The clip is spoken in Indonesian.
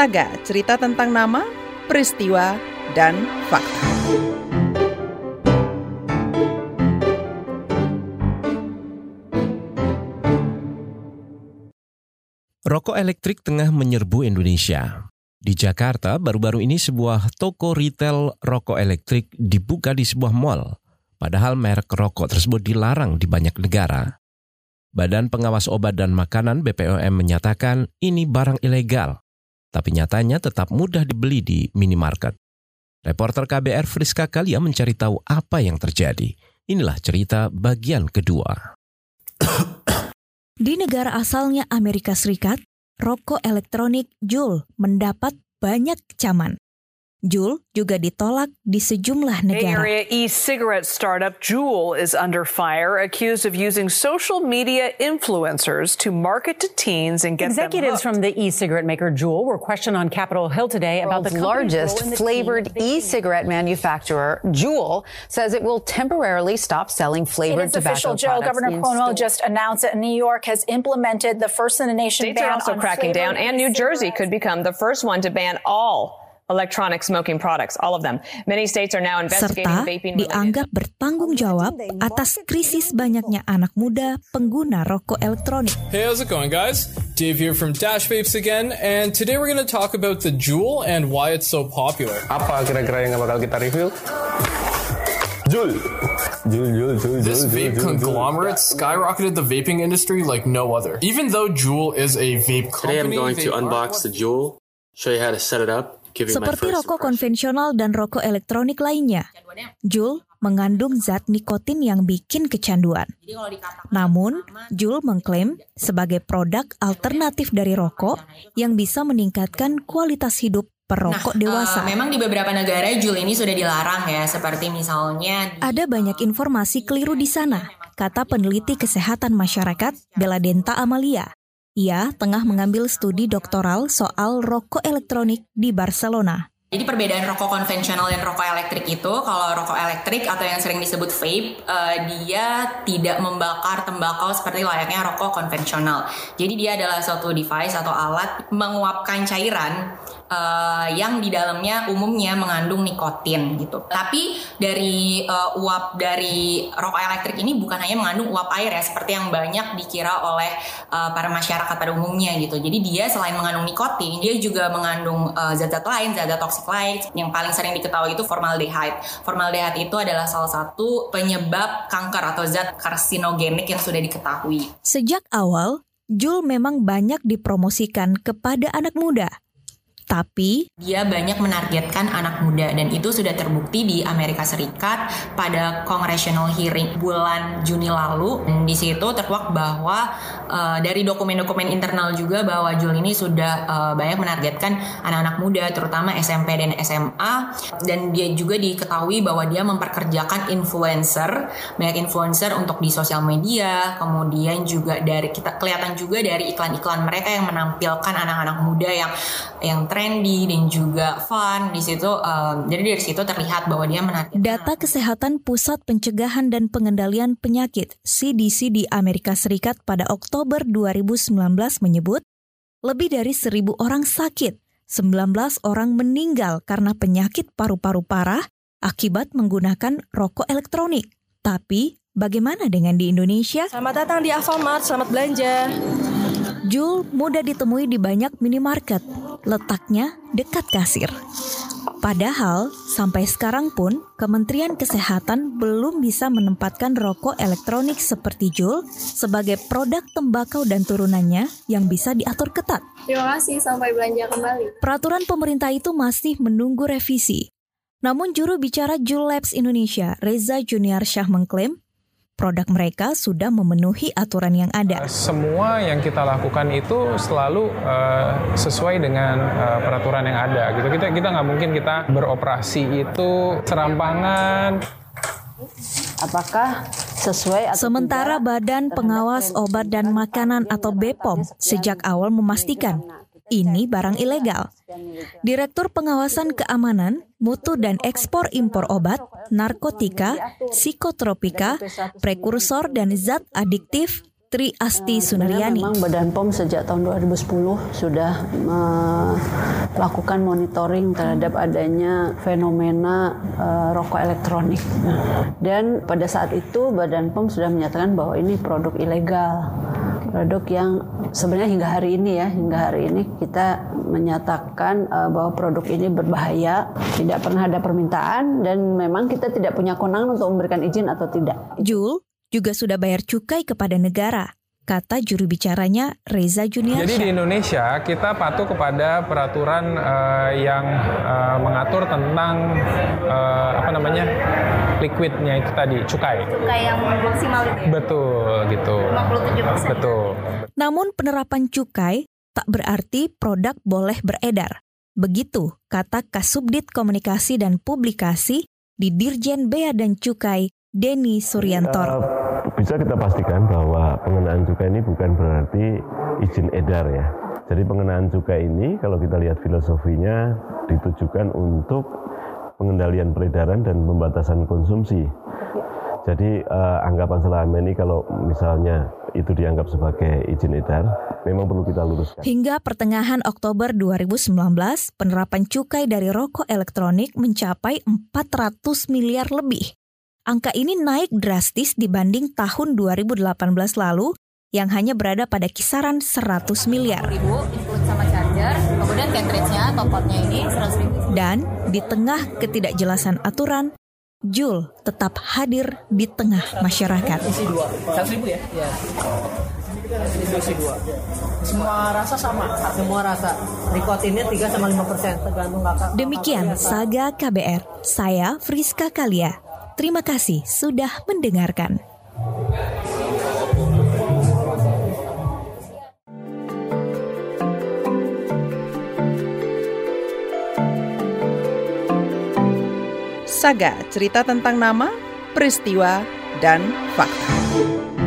Saga, cerita tentang nama, peristiwa, dan fakta. Rokok elektrik tengah menyerbu Indonesia. Di Jakarta, baru-baru ini sebuah toko retail rokok elektrik dibuka di sebuah mall. Padahal merek rokok tersebut dilarang di banyak negara. Badan Pengawas Obat dan Makanan BPOM menyatakan ini barang ilegal, tapi nyatanya tetap mudah dibeli di minimarket. Reporter KBR Friska Kalia mencari tahu apa yang terjadi. Inilah cerita bagian kedua. Di negara asalnya Amerika Serikat, rokok elektronik Juul mendapat banyak kecaman. Juul juga ditolak di sejumlah negara. Bay Area e-cigarette startup Juul is under fire, accused of using social media influencers to market to teens and get Executives them from the e-cigarette maker Juul were questioned on Capitol Hill today about the largest the flavored e-cigarette manufacturer, Juul, says it will temporarily stop selling In flavored its tobacco official, Joe, Governor in Cuomo stores. just announced that New York has implemented the first in the nation States ban are also on cracking down, and New Jersey could become the first one to ban all electronic smoking products, all of them. Many states are now investigating serta vaping. dianggap bertanggung jawab atas krisis banyaknya anak muda pengguna rokok elektronik. Hey, how's it going, guys? Dave here from Dash Vapes again, and today we're going to talk about the Juul and why it's so popular. Apa kira-kira yang bakal kita review? Jul. Jul, Jul, Jul, This Jul, vape Jul, Jul, conglomerate skyrocketed the vaping industry like no other. Even though Juul is a vape company, Today I'm going to they are- unbox the Juul, show you how to set it up, give you my Seperti rokok konvensional dan rokok elektronik lainnya, Juul mengandung zat nikotin yang bikin kecanduan. Namun, Juul mengklaim sebagai produk alternatif dari rokok yang bisa meningkatkan kualitas hidup perokok dewasa. Eh, memang di beberapa negara Juul ini sudah dilarang ya, seperti misalnya di- Ada banyak informasi keliru di sana, kata peneliti kesehatan masyarakat Bella Denta Amalia. Ia tengah mengambil studi doktoral soal rokok elektronik di Barcelona. Jadi perbedaan rokok konvensional dan rokok elektrik itu, kalau rokok elektrik atau yang sering disebut vape, eh, dia tidak membakar tembakau seperti layaknya rokok konvensional. Jadi dia adalah suatu device atau alat menguapkan cairan eh, yang di dalamnya umumnya mengandung nikotin gitu. Tapi dari eh, uap dari rokok elektrik ini bukan hanya mengandung uap air ya, seperti yang banyak dikira oleh eh, para masyarakat pada umumnya gitu. Jadi dia selain mengandung nikotin, dia juga mengandung zat-zat lain, zat-zat toksik lain. Yang paling sering diketahui itu formaldehyde. Formaldehyde itu adalah salah satu penyebab kanker atau zat karsinogenik yang sudah diketahui. Sejak awal, Juul memang banyak dipromosikan kepada anak muda. Tapi Dia banyak menargetkan anak muda dan itu sudah terbukti di Amerika Serikat pada congressional hearing bulan Juni lalu. Dan di situ terkuak bahwa eh, dari dokumen-dokumen internal juga bahwa Jul ini sudah eh, banyak menargetkan anak-anak muda terutama SMP dan SMA dan dia juga diketahui bahwa dia memperkerjakan influencer, banyak influencer untuk di sosial media, kemudian juga dari kita kelihatan juga dari iklan-iklan mereka yang menampilkan anak-anak muda yang yang trendy dan juga fun di situ eh, jadi dari situ terlihat bahwa dia menarik data kesehatan Pusat Pencegahan dan Pengendalian Penyakit CDC di Amerika Serikat pada Oktober 2019 menyebut lebih dari seribu orang sakit, 19 orang meninggal karena penyakit paru-paru parah akibat menggunakan rokok elektronik. Tapi bagaimana dengan di Indonesia? Selamat datang di Alfamart, selamat belanja. Jul mudah ditemui di banyak minimarket, letaknya dekat kasir. Padahal, sampai sekarang pun Kementerian Kesehatan belum bisa menempatkan rokok elektronik seperti Jul sebagai produk tembakau dan turunannya yang bisa diatur ketat. Terima kasih, sampai belanja kembali. Peraturan pemerintah itu masih menunggu revisi. Namun juru bicara Jul Labs Indonesia, Reza Junior Syah mengklaim produk mereka sudah memenuhi aturan yang ada. Semua yang kita lakukan itu selalu uh, sesuai dengan uh, peraturan yang ada. Gitu kita kita nggak mungkin kita beroperasi itu serampangan. Apakah sesuai atau Sementara Badan Pengawas Obat dan Makanan atau BPOM sejak awal memastikan ini barang ilegal. Direktur Pengawasan Keamanan, Mutu dan Ekspor Impor Obat, Narkotika, Psikotropika, Prekursor dan Zat Adiktif Tri Asti Sunaryani. Memang Badan POM sejak tahun 2010 sudah melakukan monitoring terhadap adanya fenomena uh, rokok elektronik. Dan pada saat itu Badan POM sudah menyatakan bahwa ini produk ilegal. Produk yang sebenarnya hingga hari ini ya, hingga hari ini kita menyatakan uh, bahwa produk ini berbahaya, tidak pernah ada permintaan dan memang kita tidak punya kewenangan untuk memberikan izin atau tidak. Jul, juga sudah bayar cukai kepada negara kata juru bicaranya Reza Junior. Jadi di Indonesia kita patuh kepada peraturan uh, yang uh, mengatur tentang uh, apa namanya liquidnya itu tadi cukai. Cukai yang maksimal itu. Ya? Betul gitu. 57%. Betul. Namun penerapan cukai tak berarti produk boleh beredar. Begitu kata Kasubdit Komunikasi dan Publikasi di Dirjen Bea dan Cukai Denny Suryantoro. Uh, bisa kita pastikan bahwa pengenaan cukai ini bukan berarti izin edar ya. Jadi pengenaan cukai ini kalau kita lihat filosofinya ditujukan untuk pengendalian peredaran dan pembatasan konsumsi. Jadi uh, anggapan selama ini kalau misalnya itu dianggap sebagai izin edar, memang perlu kita luruskan. Hingga pertengahan Oktober 2019, penerapan cukai dari rokok elektronik mencapai 400 miliar lebih. Angka ini naik drastis dibanding tahun 2018 lalu yang hanya berada pada kisaran 100 miliar. Dan di tengah ketidakjelasan aturan, Jul tetap hadir di tengah masyarakat. Ya? Ya. Dua. Semua rasa sama, semua rasa. Nikotinnya 3 sama 5 persen, tergantung kakak. Demikian Saga KBR, saya Friska Kalia. Terima kasih sudah mendengarkan. Saga, cerita tentang nama, peristiwa, dan fakta.